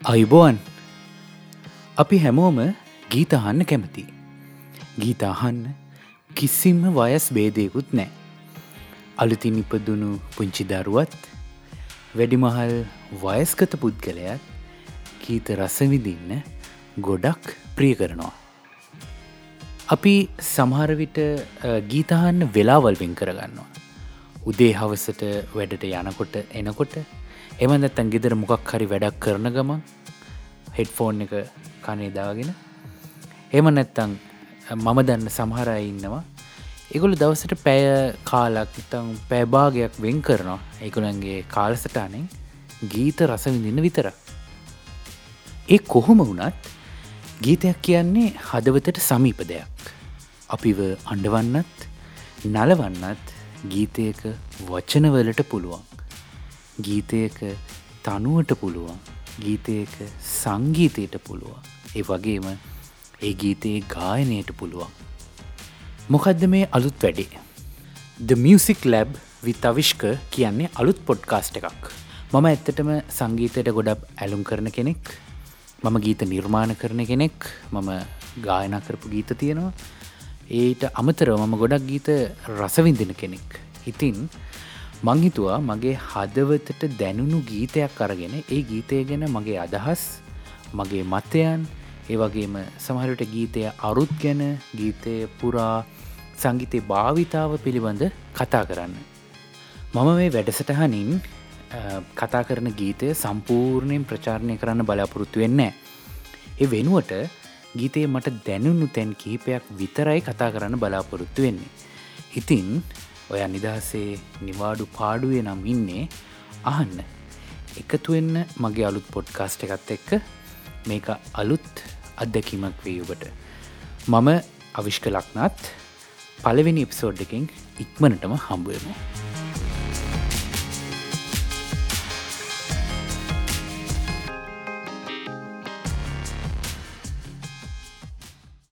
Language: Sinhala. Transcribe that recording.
අයිබෝන් අපි හැමෝම ගීත අහන්න කැමති. ගීත අහන්න කිසිම්ම වයස් බේදයකුත් නෑ. අලුතින් ඉපදුණු පුංචි දරුවත් වැඩිමහල් වයස්කත පුද්ගලයත් ගීත රසවිදින්න ගොඩක් ප්‍රිය කරනවා. අපි සමහරවිට ගීතහන්න වෙලාවල් වෙන් කරගන්නවා. උදේ හවසට වැඩට යනකොට එනකොට එමනත්තන් ගෙදර මොකක් හරි වැඩක් කරන ගමන් හෙඩ්ෆෝන් එක කනේ දාගෙන. එම නැත්තං මම දන්න සමහරය ඉන්නවා. එගොල දවසට පැය කාලක් ඉතං පැබාගයක් වෙන් කරනවා. ඒකුළන්ගේ කාලසටානෙන් ගීත රස විඳන්න විතර ඒ කොහොම වුණත් ගීතයක් කියන්නේ හදවතට සමීප දෙයක්. අපිව අඩවන්නත් නලවන්නත් ගීතයක වචනවලට පුළුවන්. ගීතයක තනුවට පුළුවන්. ගීතයක සංගීතයට පුළුවන්. ඒ වගේම ඒ ගීතයේ ගායනයට පුළුවන්. මොකදද මේ අලුත් වැඩේ? The Music Lab විත් අවිශ්ක කියන්නේ අලුත් පොඩ්කාස්ට් එකක්. මම ඇත්තටම සංගීතයට ගොඩක් ඇලුම් කරන කෙනෙක්. මම ගීත නිර්මාණ කරන කෙනෙක්. මම ගායන කරපු ගීත තියෙනවා. ඒට අමතරව මම ගොඩක් ගීත රසවිඳින කෙනෙක්. ඉතින් මංහිතුවා මගේ හදවතට දැනුණු ගීතයක් අරගෙන ඒ ගීතය ගැන මගේ අදහස් මගේ මතයන් ඒවගේම සමහරට ගීතය අරුත් ගැන ගීතය පුරා සංගීතය භාවිතාව පිළිබඳ කතා කරන්න. මම මේ වැඩසටහනින් කතා කරන ගීතය සම්පූර්ණයෙන් ප්‍රචාරණය කරන්න බලාපොරොත්තු වෙන්නේ. ඒ වෙනුවට ගීතේ මට දැනුණු තැන් කිහිපයක් විතරයි කතා කරන්න බලාපොරොත්තු වෙන්නේ. ඉතින් ඔය නිදහසේ නිවාඩු පාඩුවේ නම් ඉන්නේ. අහන්න. එකතුවෙන්න මගේ අලුත් පොඩ්කාස්ට එකත් එක්ක මේක අලුත් අත්දැකීමක් වේ ඔබට. මම අවිශ්ක ලක්නත්. පලවෙනි එපිසෝඩ් එකින් ඉක්මනටම හම්බුවමු